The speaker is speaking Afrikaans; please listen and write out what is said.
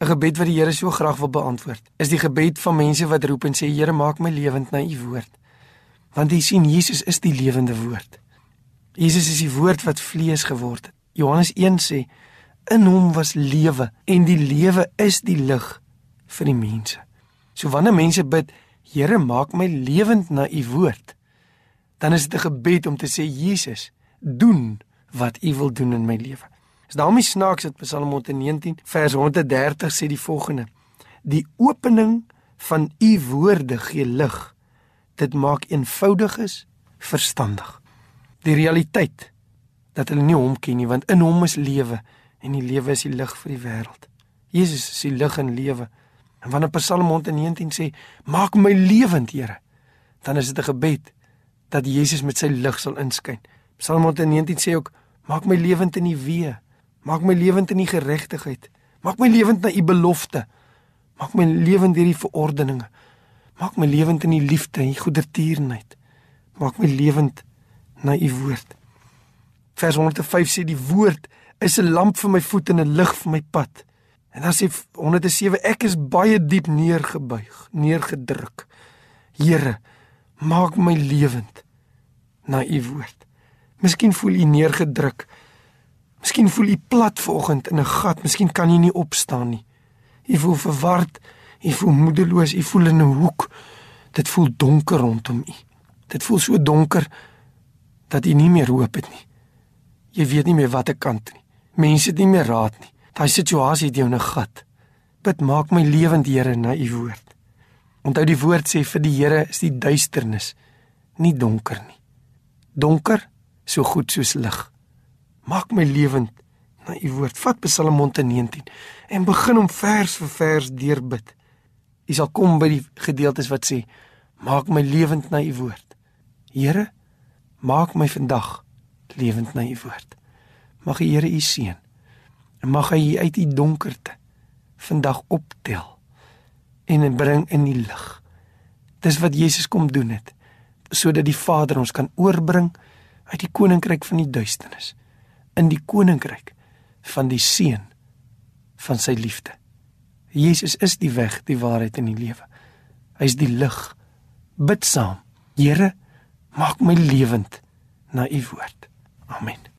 'n gebed wat die Here so graag wil beantwoord, is die gebed van mense wat roep en sê Here, maak my lewend na U woord. Want jy sien Jesus is die lewende woord. Jesus is die woord wat vlees geword het. Johannes 1 sê in hom was lewe en die lewe is die lig vir die mense. So wanneer mense bid, Here, maak my lewend na U woord, dan is dit 'n gebed om te sê Jesus, doen wat U wil doen in my lewe. Is daarmee snaaks dat Psalm 119 vers 130 sê die volgende: Die opening van U woorde gee lig. Dit maak eenvoudiges verstandig. Die realiteit dat hulle nie hom ken nie, want in hom is lewe en die lewe is die lig vir die wêreld. Jesus is die lig en lewe. En wanneer Psalm 119 sê: "Maak my lewend, Here," dan is dit 'n gebed dat Jesus met sy lig sal inskyn. Psalm 119 sê ook: "Maak my lewend in U weë, maak my lewend in U geregtigheid, maak my lewend na U belofte, maak my lewend deur U verordeninge, maak my lewend in U liefde en U goedertierenheid, maak my lewend na U woord." Vers 105 sê die woord is 'n lamp vir my voet en 'n lig vir my pad. En dan sê 107 ek is baie diep neergebuig, neergedruk. Here, maak my lewend na u woord. Miskien voel u neergedruk. Miskien voel u plat vanoggend in 'n gat, miskien kan u nie opstaan nie. U voel verward, u voel moedeloos, u voel in 'n hoek. Dit voel donker rondom u. Dit voel so donker dat u nie meer hoop het nie. Jy weet nie meer watter kant nie. Mense het nie meer raad nie. Daai situasie het jou in 'n gat. Bid maak my lewend Here na u woord. Onthou die woord sê vir die Here is die duisternis nie donker nie. Donker so goed soos lig. Maak my lewend na u woord. Vat Psalm 119 en begin om vers vir vers deurbid. U sal kom by die gedeeltes wat sê maak my lewend na u woord. Here, maak my vandag lewend na u woord. Mag die Here u seën en mag hy uit die donkerte vandag optel en bring in die lig. Dis wat Jesus kom doen het sodat die Vader ons kan oorbring uit die koninkryk van die duisternis in die koninkryk van die seun van sy liefde. Jesus is die weg, die waarheid en die lewe. Hy is die lig. Bid saam. Here, maak my lewend na u woord. Amen.